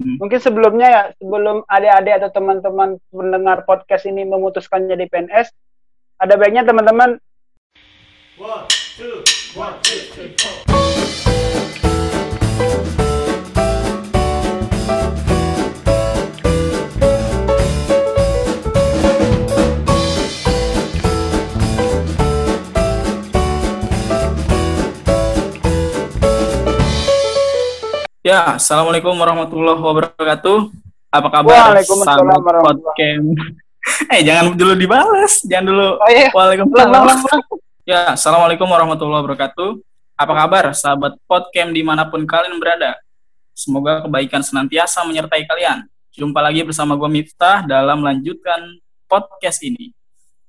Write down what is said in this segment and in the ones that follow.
Hmm. Mungkin sebelumnya ya, sebelum adik-adik atau teman-teman mendengar podcast ini memutuskan jadi PNS, ada baiknya teman-teman One, two, one, two, three, four. Ya, assalamualaikum warahmatullahi wabarakatuh. Apa kabar? Waalaikumsalam warahmatullahi podcast? Eh, jangan dulu dibalas, jangan dulu. Oh iya, Waalaikumsalam. Ya, assalamualaikum warahmatullahi wabarakatuh. Apa kabar, sahabat podcast di mana pun kalian berada? Semoga kebaikan senantiasa menyertai kalian. Jumpa lagi bersama gue Miftah dalam melanjutkan podcast ini.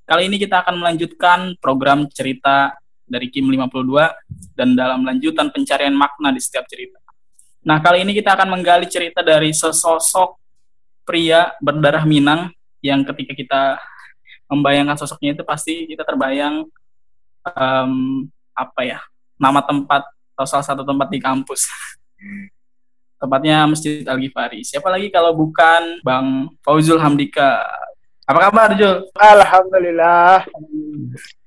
Kali ini kita akan melanjutkan program cerita dari Kim 52 dan dalam lanjutan pencarian makna di setiap cerita. Nah, kali ini kita akan menggali cerita dari sesosok pria berdarah Minang yang ketika kita membayangkan sosoknya itu pasti kita terbayang em, apa ya nama tempat atau salah satu tempat di kampus. Tempatnya Masjid Al Ghifari. Siapa lagi kalau bukan Bang Fauzul Hamdika? Apa kabar, Jul? Alhamdulillah.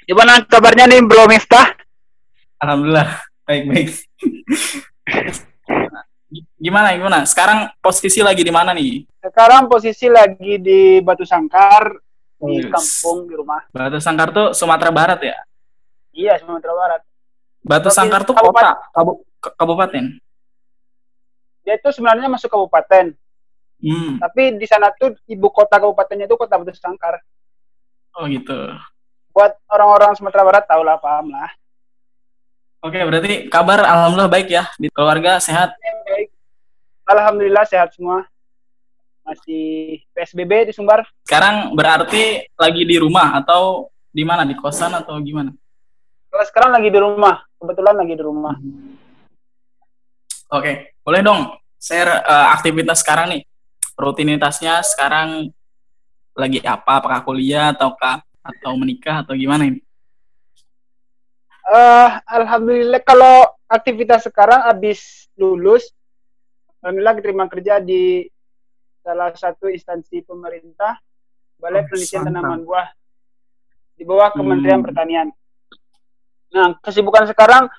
Gimana kabarnya nih Bro Miftah? Alhamdulillah, baik-baik. gimana, gimana? Sekarang posisi lagi di mana nih? Sekarang posisi lagi di Batu Sangkar di Wis. kampung di rumah. Batu Sangkar tuh Sumatera Barat ya? Iya, Sumatera Barat. Batu Provinsi- Sangkar tuh kabupaten. kota, kabu- kabupaten. Dia itu sebenarnya masuk kabupaten, Hmm. tapi di sana tuh ibu kota kabupatennya itu kota Batu Sangkar. Oh gitu. Buat orang-orang Sumatera Barat tahu lah, paham lah. Oke, berarti kabar alhamdulillah baik ya di keluarga sehat. Baik. Alhamdulillah sehat semua. Masih PSBB di Sumbar. Sekarang berarti lagi di rumah atau di mana? Di kosan atau gimana? Kalau sekarang lagi di rumah, kebetulan lagi di rumah. Oke, boleh dong share eh, aktivitas sekarang nih. Rutinitasnya sekarang lagi apa? Apakah kuliah ataukah atau menikah atau gimana ini? Eh, alhamdulillah kalau aktivitas sekarang habis lulus, alhamdulillah diterima kerja di salah satu instansi pemerintah, Balai Oh, Penelitian. Tanaman Buah di bawah Kementerian Hmm. Pertanian. Nah, kesibukan sekarang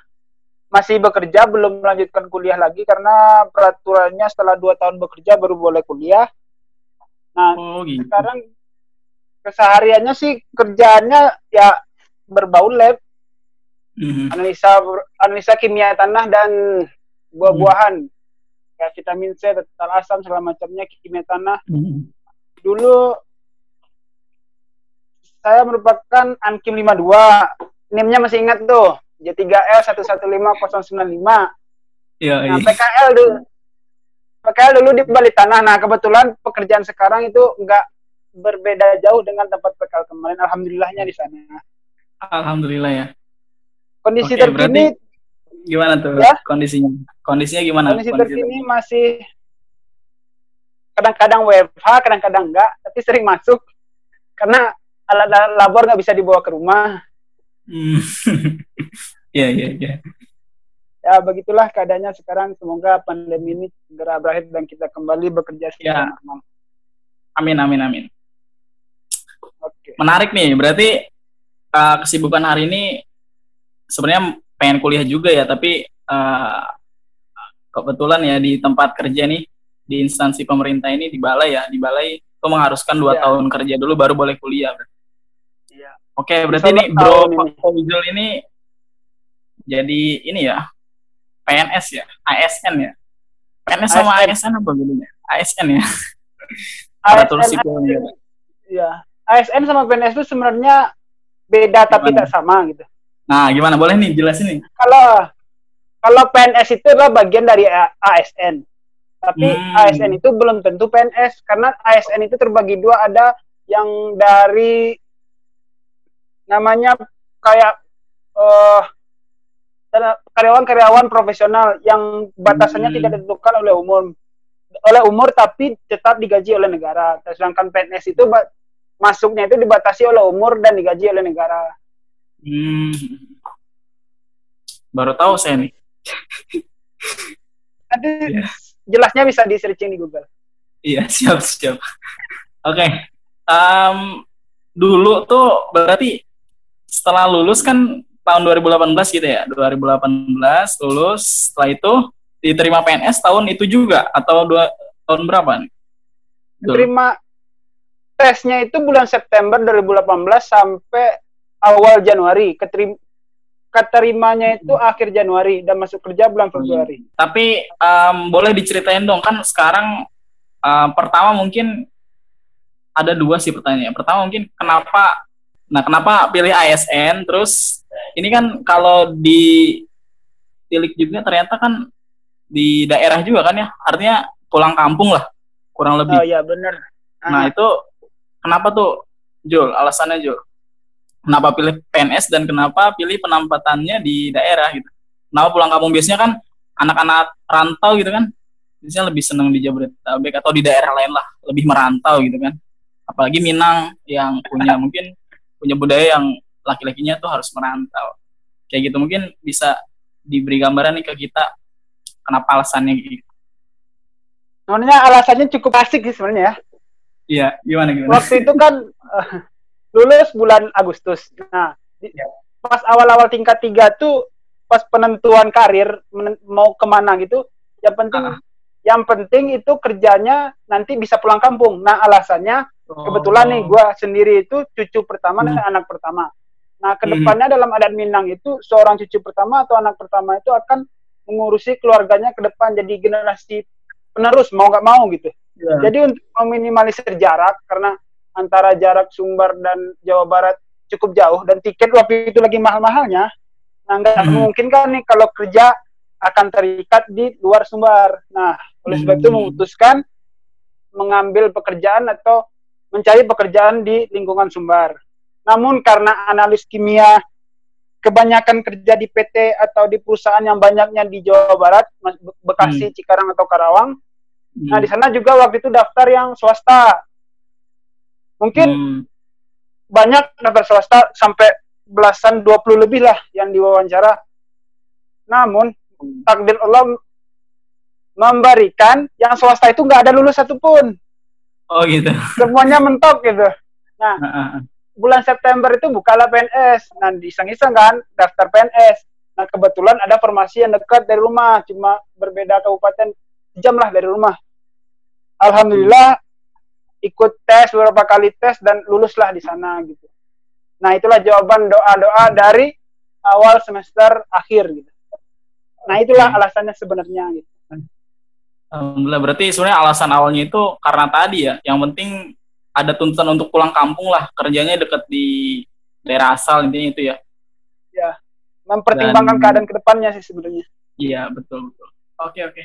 masih bekerja, belum melanjutkan kuliah lagi karena peraturannya setelah dua tahun bekerja baru boleh kuliah. Nah, Oh gitu. sekarang kesehariannya sih kerjaannya ya berbau lab Mhm. analisa analisa kimia tanah dan buah-buahan kayak vitamin C, total asam segala macamnya kimia tanah. Mhm. Dulu saya merupakan Ankim 52. NIM-nya masih ingat tuh. J3L 115095. Iya, Nah, iya. PKL dulu. PKL dulu di Bali Tanah. Nah, kebetulan pekerjaan sekarang itu enggak berbeda jauh dengan tempat PKL kemarin. Alhamdulillahnya di sana. Alhamdulillah ya. Kondisi Oke, terkini Gimana tuh Ya. kondisinya? Kondisinya gimana? kondisi Kondisi terkini masih kadang-kadang WFH, kadang-kadang enggak, tapi sering masuk karena alat labor nggak bisa dibawa ke rumah. Hmm. Iya, iya, iya. Ya begitulah keadaannya sekarang. Semoga pandemi ini segera berakhir dan kita kembali bekerja secara Ya. normal. Amin, amin, amin. Oke. Menarik nih, berarti uh, kesibukan hari ini sebenarnya pengen kuliah juga ya, tapi uh, kebetulan ya di tempat kerja nih, di instansi pemerintah ini, di balai ya, di balai itu mengharuskan dua Ya. tahun kerja dulu baru boleh kuliah. Iya. Oke, berarti ini Bro ini. Fauzul ini jadi ini ya, PNS ya, ASN ya. PNS sama ASN. ASN apa bedanya? ASN ya. Aparatur ASN, sipil ya. ASN sama PNS itu sebenarnya beda tapi Gimana? tak sama gitu. Nah, gimana? Boleh nih jelasin nih. Kalau kalau PNS itu adalah bagian dari ASN. Tapi Hmm. ASN itu belum tentu PNS karena ASN itu terbagi dua ada yang dari namanya kayak eh karyawan-karyawan profesional yang batasannya Hmm. tidak ditentukan oleh umur oleh umur tapi tetap digaji oleh negara. Sedangkan PNS itu masuknya itu dibatasi oleh umur dan digaji oleh negara. Hmm. Baru tahu saya nih. Nanti Iya. jelasnya bisa di searching di Google. Iya, siap, siap. Oke. Em, dulu tuh berarti setelah lulus kan tahun 2018 gitu ya. 2018 lulus, setelah itu diterima PNS tahun itu juga atau dua tahun berapa nih? Dulu. Terima tesnya itu bulan September 2018 sampai awal Januari. Keterim keterimanya itu akhir Januari dan masuk kerja bulan Februari. Tapi em, boleh diceritain dong kan sekarang em, pertama mungkin ada dua sih pertanyaan. Pertama mungkin kenapa nah kenapa pilih ASN terus ini kan kalau di tilik juga ternyata kan di daerah juga kan ya artinya pulang kampung lah kurang lebih. Oh iya bener. Nah itu kenapa tuh Jul alasannya Jul? Kenapa pilih PNS dan kenapa pilih penampatannya di daerah gitu? Kenapa pulang kampung biasanya kan anak-anak rantau gitu kan? Biasanya lebih senang di Jabodetabek atau di daerah lain lah, lebih merantau gitu kan. Apalagi Minang yang punya mungkin punya budaya yang laki-lakinya tuh harus merantau. Kayak gitu mungkin bisa diberi gambaran nih ke kita kenapa alasannya gitu. Sebenarnya alasannya cukup asik sih sebenarnya ya. Iya, gimana gimana? Waktu itu kan lulus bulan Agustus. Nah, Ya. pas awal-awal tingkat tiga tuh pas penentuan karir men- mau ke mana gitu, yang penting Ah. yang penting itu kerjanya nanti bisa pulang kampung. Nah, alasannya kebetulan nih gua sendiri itu cucu pertama dan anak pertama. Nah, ke depannya dalam adat Minang itu seorang cucu pertama atau anak pertama itu akan mengurusi keluarganya ke depan jadi generasi penerus mau nggak mau gitu. Iya. Jadi untuk meminimalisir jarak karena antara jarak Sumbar dan Jawa Barat cukup jauh dan tiket waktu itu lagi mahal-mahalnya. Nah, nggak Hmm. mungkin kan nih kalau kerja akan terikat di luar Sumbar. Nah, oleh sebab itu Hmm. memutuskan mengambil pekerjaan atau mencari pekerjaan di lingkungan Sumbar. Namun karena analis kimia kebanyakan kerja di PT atau di perusahaan yang banyaknya di Jawa Barat, Bekasi, Cikarang atau Karawang, Hmm. Nah, di sana juga waktu itu daftar yang swasta. Mungkin Hmm. banyak daftar swasta sampai belasan 20 lebih lah yang diwawancara. Namun takdir Allah memberikan yang swasta itu nggak ada lulus satupun. Oh gitu. Semuanya mentok gitu. Ah, ah, ah. Bulan September itu bukalah PNS. Nah, iseng-iseng kan daftar PNS. Nah, kebetulan ada formasi yang dekat dari rumah, cuma berbeda kabupaten jam lah dari rumah. Alhamdulillah ikut tes beberapa kali tes dan luluslah di sana gitu. Nah, itulah jawaban doa-doa dari awal semester akhir gitu. Nah, itulah alasannya sebenarnya gitu. Alhamdulillah berarti sebenarnya alasan awalnya itu karena tadi ya, yang penting ada tuntutan untuk pulang kampung lah, kerjanya deket di daerah asal intinya itu ya. Mempertimbangkan Dan- keadaan ke depannya sih sebenarnya. Iya betul betul. Oke oke.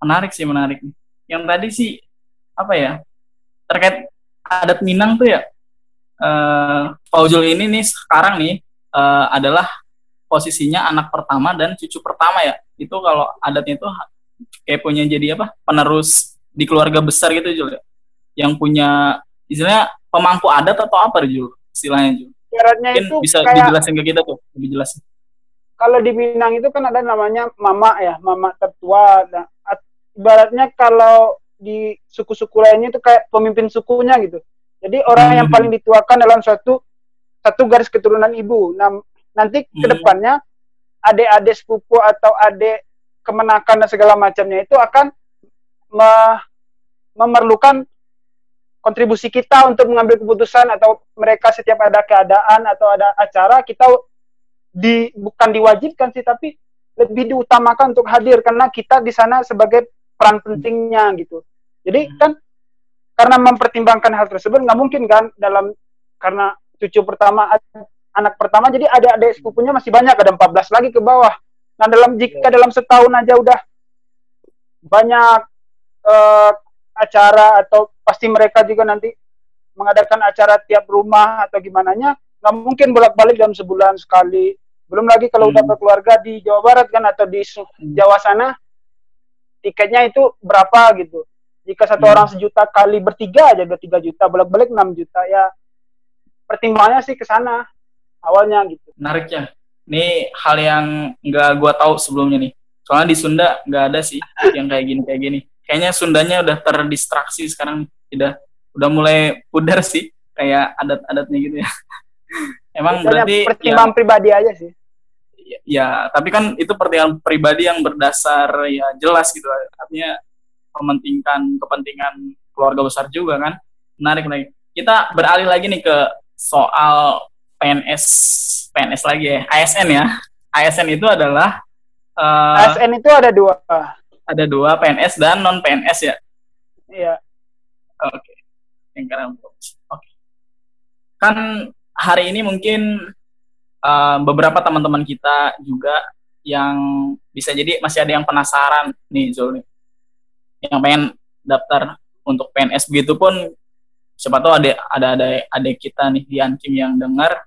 Menarik sih menarik. Yang tadi sih apa ya terkait adat Minang tuh ya. Eh Fauzul ini nih sekarang nih eh, adalah posisinya anak pertama dan cucu pertama ya. Itu kalau adatnya itu kayak punya jadi apa penerus di keluarga besar gitu Jul ya. Yang punya istilahnya pemangku adat atau apa Jul istilahnya Jul. Syaratnya Mungkin itu bisa kayak dijelasin ke kita tuh lebih jelas. kalau di Minang itu kan ada namanya mama ya, mama tertua. Nah, at- ibaratnya kalau di suku-suku lainnya itu kayak pemimpin sukunya gitu. Jadi orang yang Hmm. paling dituakan dalam suatu satu garis keturunan ibu. Nah, nanti Hmm. ke depannya adik-adik sepupu atau adik kemenakan dan segala macamnya itu akan me- memerlukan kontribusi kita untuk mengambil keputusan atau mereka setiap ada keadaan atau ada acara kita di bukan diwajibkan sih tapi lebih diutamakan untuk hadir karena kita di sana sebagai peran pentingnya gitu. Jadi Hmm. kan karena mempertimbangkan hal tersebut nggak mungkin kan dalam karena cucu pertama anak pertama jadi ada adik sepupunya masih banyak ada 14 lagi ke bawah. Nah dalam jika dalam setahun aja udah banyak eh, acara atau pasti mereka juga nanti mengadakan acara tiap rumah atau gimana nya nggak mungkin bolak-balik dalam sebulan sekali belum lagi kalau udah Hmm. berkeluarga di Jawa Barat kan atau di Su- Jawa sana tiketnya itu berapa gitu jika satu Hmm. orang sejuta kali bertiga aja udah tiga juta bolak-balik 6 juta ya pertimbangannya sih ke sana awalnya gitu Menarik ya. Ini hal yang nggak gua tahu sebelumnya nih. Soalnya di Sunda nggak ada sih yang kayak gini kayak gini. Kayaknya Sundanya udah terdistraksi sekarang, udah udah mulai pudar sih kayak adat-adatnya gitu ya. Emang Biasanya berarti pertimbangan pribadi aja sih. ya, ya, tapi kan itu pertimbangan pribadi yang berdasar ya jelas gitu. Artinya mementingkan kepentingan keluarga besar juga kan. Menarik lagi. Kita beralih lagi nih ke soal PNS PNS lagi ya, ASN ya. ASN itu adalah eh, ASN itu ada dua. ada dua PNS dan non PNS ya. Iya. Oke. Yang karena Oke. Kan hari ini mungkin eh, beberapa teman-teman kita juga yang bisa jadi masih ada yang penasaran nih Zul nih. Yang pengen daftar untuk PNS begitu pun siapa tahu ada ada ada ada kita nih di Ankim yang dengar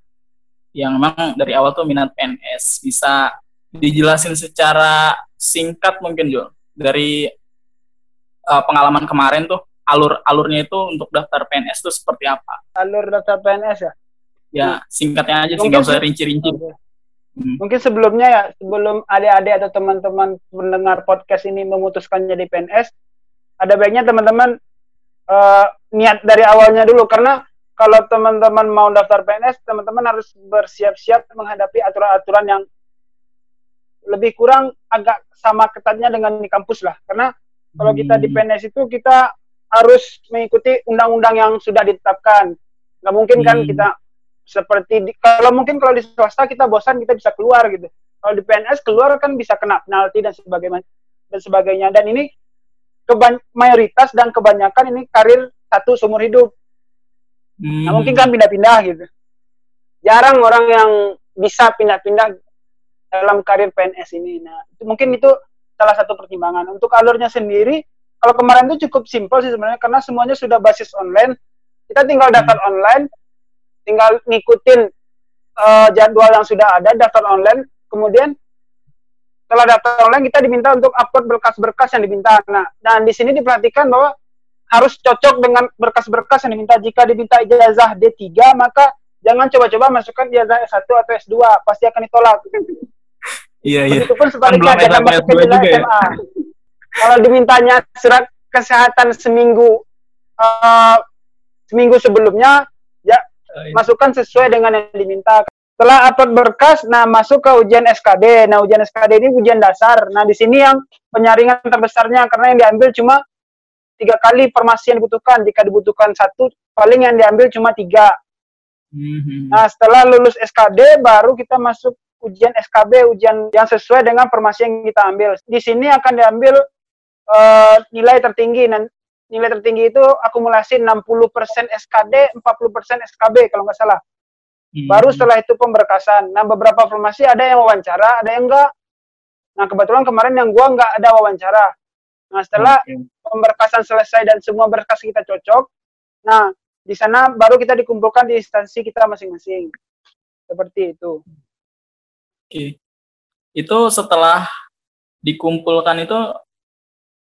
yang memang dari awal tuh minat PNS bisa dijelasin secara singkat mungkin Jul dari uh, pengalaman kemarin tuh alur alurnya itu untuk daftar PNS tuh seperti apa Alur daftar PNS ya. ya singkatnya aja sih nggak usah rinci-rinci Oke. Hmm. Mungkin sebelumnya ya, sebelum adik-adik atau teman-teman mendengar podcast ini memutuskan jadi PNS, ada baiknya teman-teman eh, niat dari awalnya dulu karena kalau teman-teman mau daftar PNS, teman-teman harus bersiap-siap menghadapi aturan-aturan yang lebih kurang agak sama ketatnya dengan di kampus lah. Karena kalau kita di Hmm. PNS itu kita harus mengikuti undang-undang yang sudah ditetapkan. Nggak mungkin kan Hmm. kita seperti di, kalau mungkin kalau di swasta kita bosan kita bisa keluar gitu. Kalau di PNS keluar kan bisa kena penalti dan sebagainya dan sebagainya. Dan ini keban mayoritas dan kebanyakan ini karir satu seumur hidup. Hmm. Nah, mungkin kan pindah-pindah gitu. Jarang orang yang bisa pindah-pindah dalam karir PNS ini. Nah, itu mungkin itu salah satu pertimbangan. Untuk alurnya sendiri, kalau kemarin itu cukup simpel sih sebenarnya karena semuanya sudah basis online. Kita tinggal daftar online, tinggal ngikutin eh, jadwal yang sudah ada, daftar online, kemudian setelah daftar online kita diminta untuk upload berkas-berkas yang diminta. Nah, dan di sini diperhatikan bahwa harus cocok dengan berkas-berkas yang diminta. Jika diminta ijazah D3, maka jangan coba-coba masukkan ijazah S1 atau S2, pasti akan ditolak. iya iya Begitupun sebaliknya, belum jangan S1, masukkan S2 ijazah juga ya? SMA. Kalau dimintanya surat kesehatan seminggu eh, seminggu sebelumnya. Masukkan sesuai dengan yang diminta. Setelah upload berkas, nah masuk ke ujian SKD. Nah ujian SKD ini ujian dasar. Nah di sini yang penyaringan terbesarnya karena yang diambil cuma tiga kali formasi yang dibutuhkan. Jika dibutuhkan satu, paling yang diambil cuma tiga. Mhm. Nah setelah lulus SKD, baru kita masuk ujian SKB, ujian yang sesuai dengan formasi yang kita ambil. Di sini akan diambil eh, nilai tertinggi. Nah, nilai tertinggi itu akumulasi 60% SKD, 40% SKB kalau nggak salah. Baru Mhm. setelah itu pemberkasan. Nah, beberapa formasi ada yang wawancara, ada yang enggak. Nah, kebetulan kemarin yang gua enggak ada wawancara. Nah, setelah Oke. pemberkasan selesai dan semua berkas kita cocok, nah, di sana baru kita dikumpulkan di instansi kita masing-masing. Seperti itu. Oke. Itu setelah dikumpulkan itu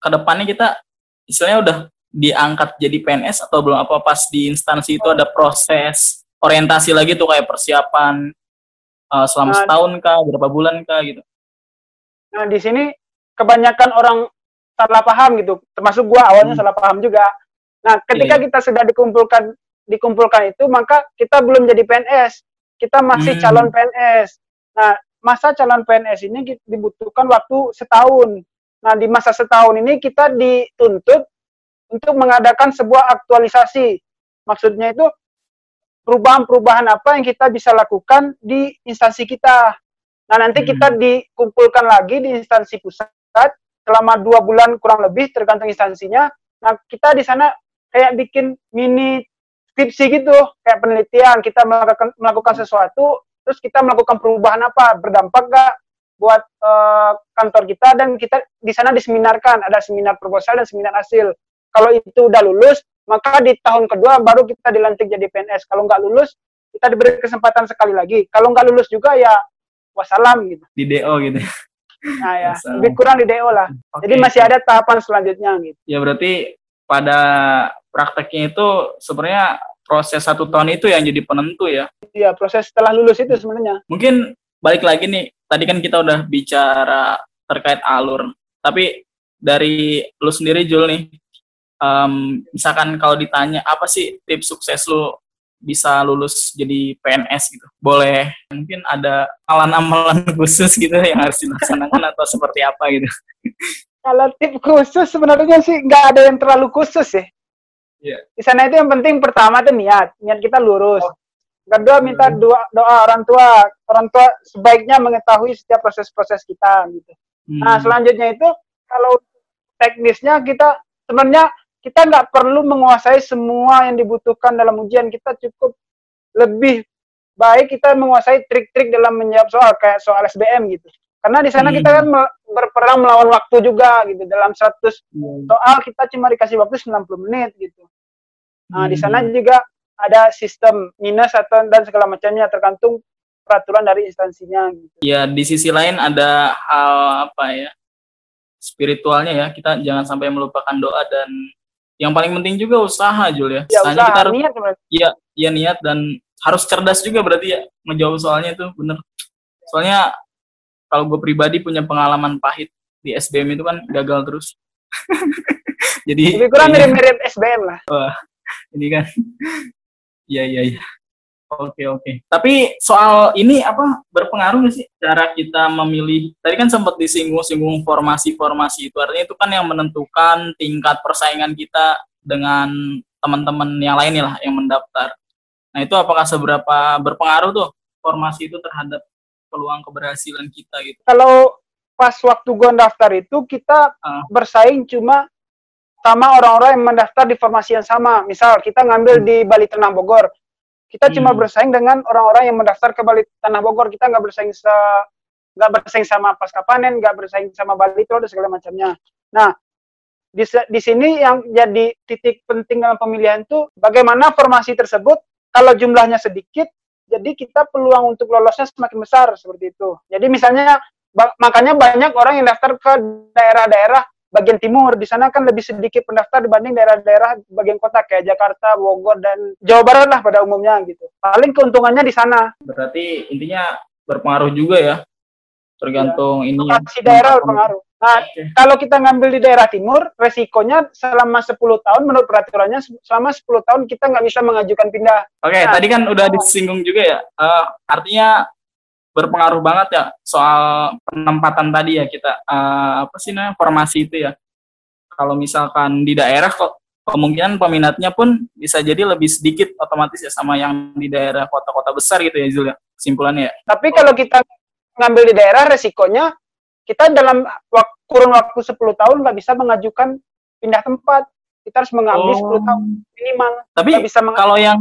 ke depannya kita istilahnya udah diangkat jadi PNS atau belum apa pas di instansi itu ada proses orientasi lagi tuh kayak persiapan eh, selama Nah, setahun kah, berapa bulan kah gitu. Nah, di sini kebanyakan orang salah paham gitu. Termasuk gua awalnya Hmm. salah paham juga. Nah, ketika Iya. kita sudah dikumpulkan dikumpulkan itu, maka kita belum jadi PNS. Kita masih Hmm. calon PNS. Nah, masa calon PNS ini dibutuhkan waktu setahun. Nah, di masa setahun ini kita dituntut untuk mengadakan sebuah aktualisasi. Maksudnya itu perubahan-perubahan apa yang kita bisa lakukan di instansi kita. Nah, nanti Hmm. kita dikumpulkan lagi di instansi pusat selama dua bulan kurang lebih tergantung instansinya. Nah, kita di sana kayak bikin mini skripsi gitu, kayak penelitian. Kita melakukan melakukan sesuatu, terus kita melakukan perubahan apa, berdampak gak buat eh, kantor kita dan kita di sana diseminarkan. Ada seminar proposal dan seminar hasil. Kalau itu udah lulus, maka di tahun kedua baru kita dilantik jadi PNS. Kalau nggak lulus, kita diberi kesempatan sekali lagi. Kalau nggak lulus juga ya wassalam gitu. Di DO gitu. Nah ya, Wassalam. lebih kurang di DO lah. Jadi Oke. masih ada tahapan selanjutnya gitu. Ya berarti pada prakteknya itu sebenarnya proses satu tahun itu yang jadi penentu ya. Iya, proses setelah lulus itu sebenarnya. Mungkin balik lagi nih, tadi kan kita udah bicara terkait alur. Tapi dari lu sendiri Jul nih, em, misalkan kalau ditanya apa sih tips sukses lu bisa lulus jadi PNS gitu, boleh mungkin ada amalan-amalan khusus gitu yang harus dilaksanakan atau seperti apa gitu? Kalau tip khusus sebenarnya sih nggak ada yang terlalu khusus ya. Iya. Di sana itu yang penting pertama itu niat, niat kita lurus. Oh. Kedua minta Hmm. doa, doa orang tua. Orang tua sebaiknya mengetahui setiap proses-proses kita gitu. Nah, Hmm. selanjutnya itu kalau teknisnya kita sebenarnya kita nggak perlu menguasai semua yang dibutuhkan dalam ujian. Kita cukup lebih baik kita menguasai trik-trik dalam menjawab soal kayak soal SBM gitu. Karena di sana Hmm. kita kan berperang melawan waktu juga gitu. Dalam 100 Iya. soal kita cuma dikasih waktu 90 menit gitu. Nah, di sana Hmm. juga ada sistem minus atau dan segala macamnya tergantung peraturan dari instansinya gitu. Ya, di sisi lain ada hal apa ya? Spiritualnya ya. Kita jangan sampai melupakan doa dan yang paling penting juga usaha, Jul ya. Ya Usahanya usaha kita harus niat. Iya, iya niat dan harus cerdas juga berarti ya menjawab soalnya itu bener. Soalnya kalau gue pribadi punya pengalaman pahit di SBM itu kan gagal terus. Jadi Lebih kurang mirip-mirip SBM lah. ini kan. Iya iya iya. Oke oke. Tapi soal ini apa berpengaruh nggak sih cara kita memilih? Tadi kan sempat disinggung-singgung formasi-formasi itu artinya itu kan yang menentukan tingkat persaingan kita dengan teman-teman yang lainnya lah yang mendaftar. Nah itu apakah seberapa berpengaruh tuh formasi itu terhadap peluang keberhasilan kita gitu? Kalau pas waktu gua daftar itu kita Ah. bersaing cuma sama orang-orang yang mendaftar di formasi yang sama. Misal kita ngambil di Bali Tanah Bogor, kita cuma Hmm. bersaing dengan orang-orang yang mendaftar ke Bali Tanah Bogor. Kita nggak bersaing se nggak bersaing sama pasca panen, nggak bersaing sama Bali dan segala macamnya. Nah, di, di sini yang jadi titik penting dalam pemilihan itu bagaimana formasi tersebut kalau jumlahnya sedikit, jadi kita peluang untuk lolosnya semakin besar seperti itu. Jadi misalnya makanya banyak orang yang daftar ke daerah-daerah bagian timur. Di sana kan lebih sedikit pendaftar dibanding daerah-daerah bagian kota kayak Jakarta, Bogor dan Jawa Barat lah pada umumnya gitu. Paling keuntungannya di sana. Berarti intinya berpengaruh juga ya, tergantung ini ya. Lokasi daerah berpengaruh. Nah, Oke. kalau kita ngambil di daerah timur, resikonya selama 10 tahun menurut peraturannya selama 10 tahun kita nggak bisa mengajukan pindah. Oke, Nah, tadi kan udah disinggung juga ya. Eh, artinya berpengaruh banget ya soal penempatan tadi ya kita eh, apa sih namanya formasi itu ya. Kalau misalkan di daerah kok kemungkinan peminatnya pun bisa jadi lebih sedikit otomatis ya sama yang di daerah kota-kota besar gitu ya Zul ya. Kesimpulannya ya. Tapi kalau kita ngambil di daerah, resikonya kita dalam wak- kurun waktu 10 tahun nggak bisa mengajukan pindah tempat. Kita harus mengambil 10 tahun minimal. Tapi bisa kalau yang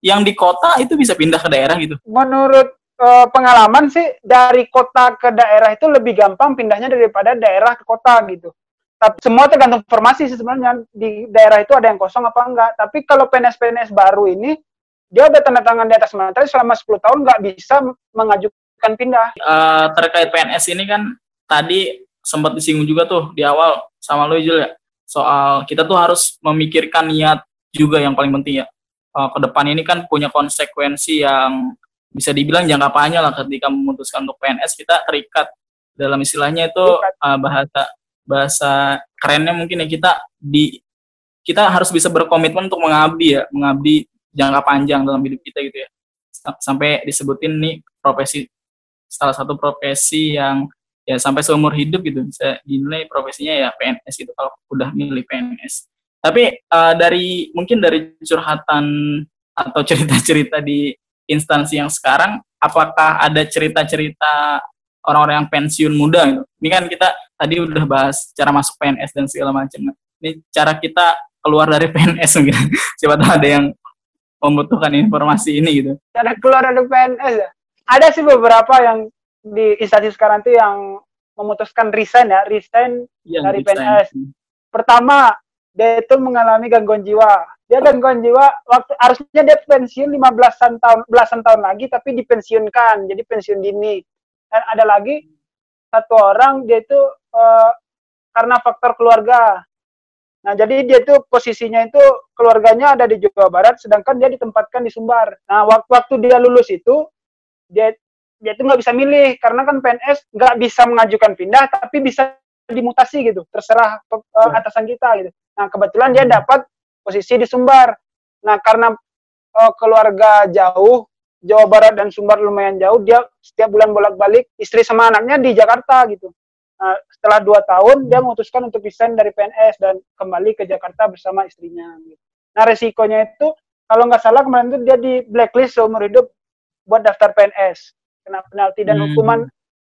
yang di kota itu bisa pindah ke daerah gitu. menurut eh, pengalaman sih dari kota ke daerah itu lebih gampang pindahnya daripada daerah ke kota gitu. Tapi semua tergantung formasi sih sebenarnya di daerah itu ada yang kosong apa enggak. Tapi kalau PNS-PNS baru ini dia udah tanda tangan di atas materai selama 10 tahun nggak bisa mengajukan pindah. Eh, terkait PNS ini kan tadi sempat disinggung juga tuh di awal sama lo Jul ya soal kita tuh harus memikirkan niat juga yang paling penting ya Eh, ke depan ini kan punya konsekuensi yang bisa dibilang jangka panjang lah ketika memutuskan untuk PNS kita terikat. Dalam istilahnya itu eh, bahasa bahasa kerennya mungkin ya kita di kita harus bisa berkomitmen untuk mengabdi ya mengabdi jangka panjang dalam hidup kita gitu ya. Sa- sampai disebutin nih profesi salah satu profesi yang ya sampai seumur hidup gitu. Bisa dinilai profesinya ya PNS gitu kalau udah milih PNS. Tapi eh, dari mungkin dari curhatan atau cerita-cerita di instansi yang sekarang, apakah ada cerita-cerita orang-orang yang pensiun muda gitu? Ini kan kita tadi udah bahas cara masuk PNS dan segala macam. Ini cara kita keluar dari PNS mungkin. Siapa tahu ada yang membutuhkan informasi ini gitu. Ada keluar dari PNS ya. Ada sih beberapa yang di instansi sekarang itu yang memutuskan resign ya, resign Yang Dari. PNS. pertama dia itu mengalami gangguan jiwa. Dia gangguan jiwa waktu harusnya dia pensiun 15-an tahun belasan tahun lagi tapi dipensiunkan. Jadi pensiun dini. Dan ada lagi satu orang dia itu eh, karena faktor keluarga. Nah, jadi dia itu posisinya itu keluarganya ada di Jawa Barat sedangkan dia ditempatkan di Sumbar. Nah, waktu waktu dia lulus itu dia dia itu nggak bisa milih karena kan PNS nggak bisa mengajukan pindah tapi bisa dimutasi gitu terserah uh, atasan kita gitu nah kebetulan dia dapat posisi di Sumbar. Nah karena uh, keluarga jauh Jawa Barat dan Sumbar lumayan jauh dia setiap bulan bolak-balik istri sama anaknya di Jakarta gitu. Nah, setelah dua tahun dia memutuskan untuk resign dari PNS dan kembali ke Jakarta bersama istrinya gitu. nah resikonya itu kalau nggak salah kemarin itu dia di blacklist seumur hidup buat daftar PNS kena penalti dan hmm. hukuman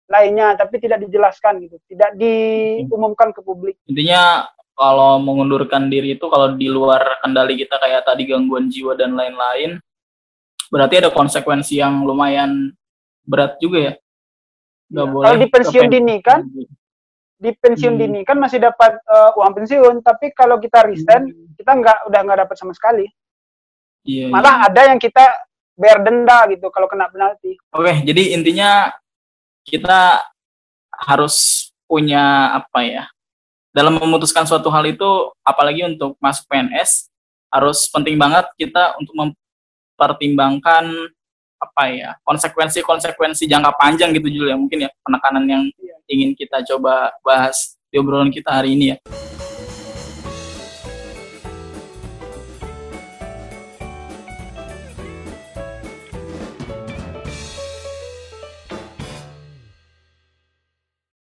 lainnya tapi tidak dijelaskan gitu. Tidak diumumkan ke publik. Intinya kalau mengundurkan diri itu kalau di luar kendali kita kayak tadi gangguan jiwa dan lain-lain berarti ada konsekuensi yang lumayan berat juga ya Gak ya, boleh kalau di pensiun dini kan di pensiun hmm. dini kan masih dapat uh, uang pensiun tapi kalau kita resign hmm. kita nggak udah nggak dapat sama sekali iya, malah iya. ada yang kita bayar denda gitu kalau kena penalti. Oke, jadi intinya kita harus punya apa ya? Dalam memutuskan suatu hal itu, apalagi untuk masuk PNS, harus penting banget kita untuk mempertimbangkan apa ya konsekuensi-konsekuensi jangka panjang gitu Jul ya mungkin ya penekanan yang iya. ingin kita coba bahas di obrolan kita hari ini ya.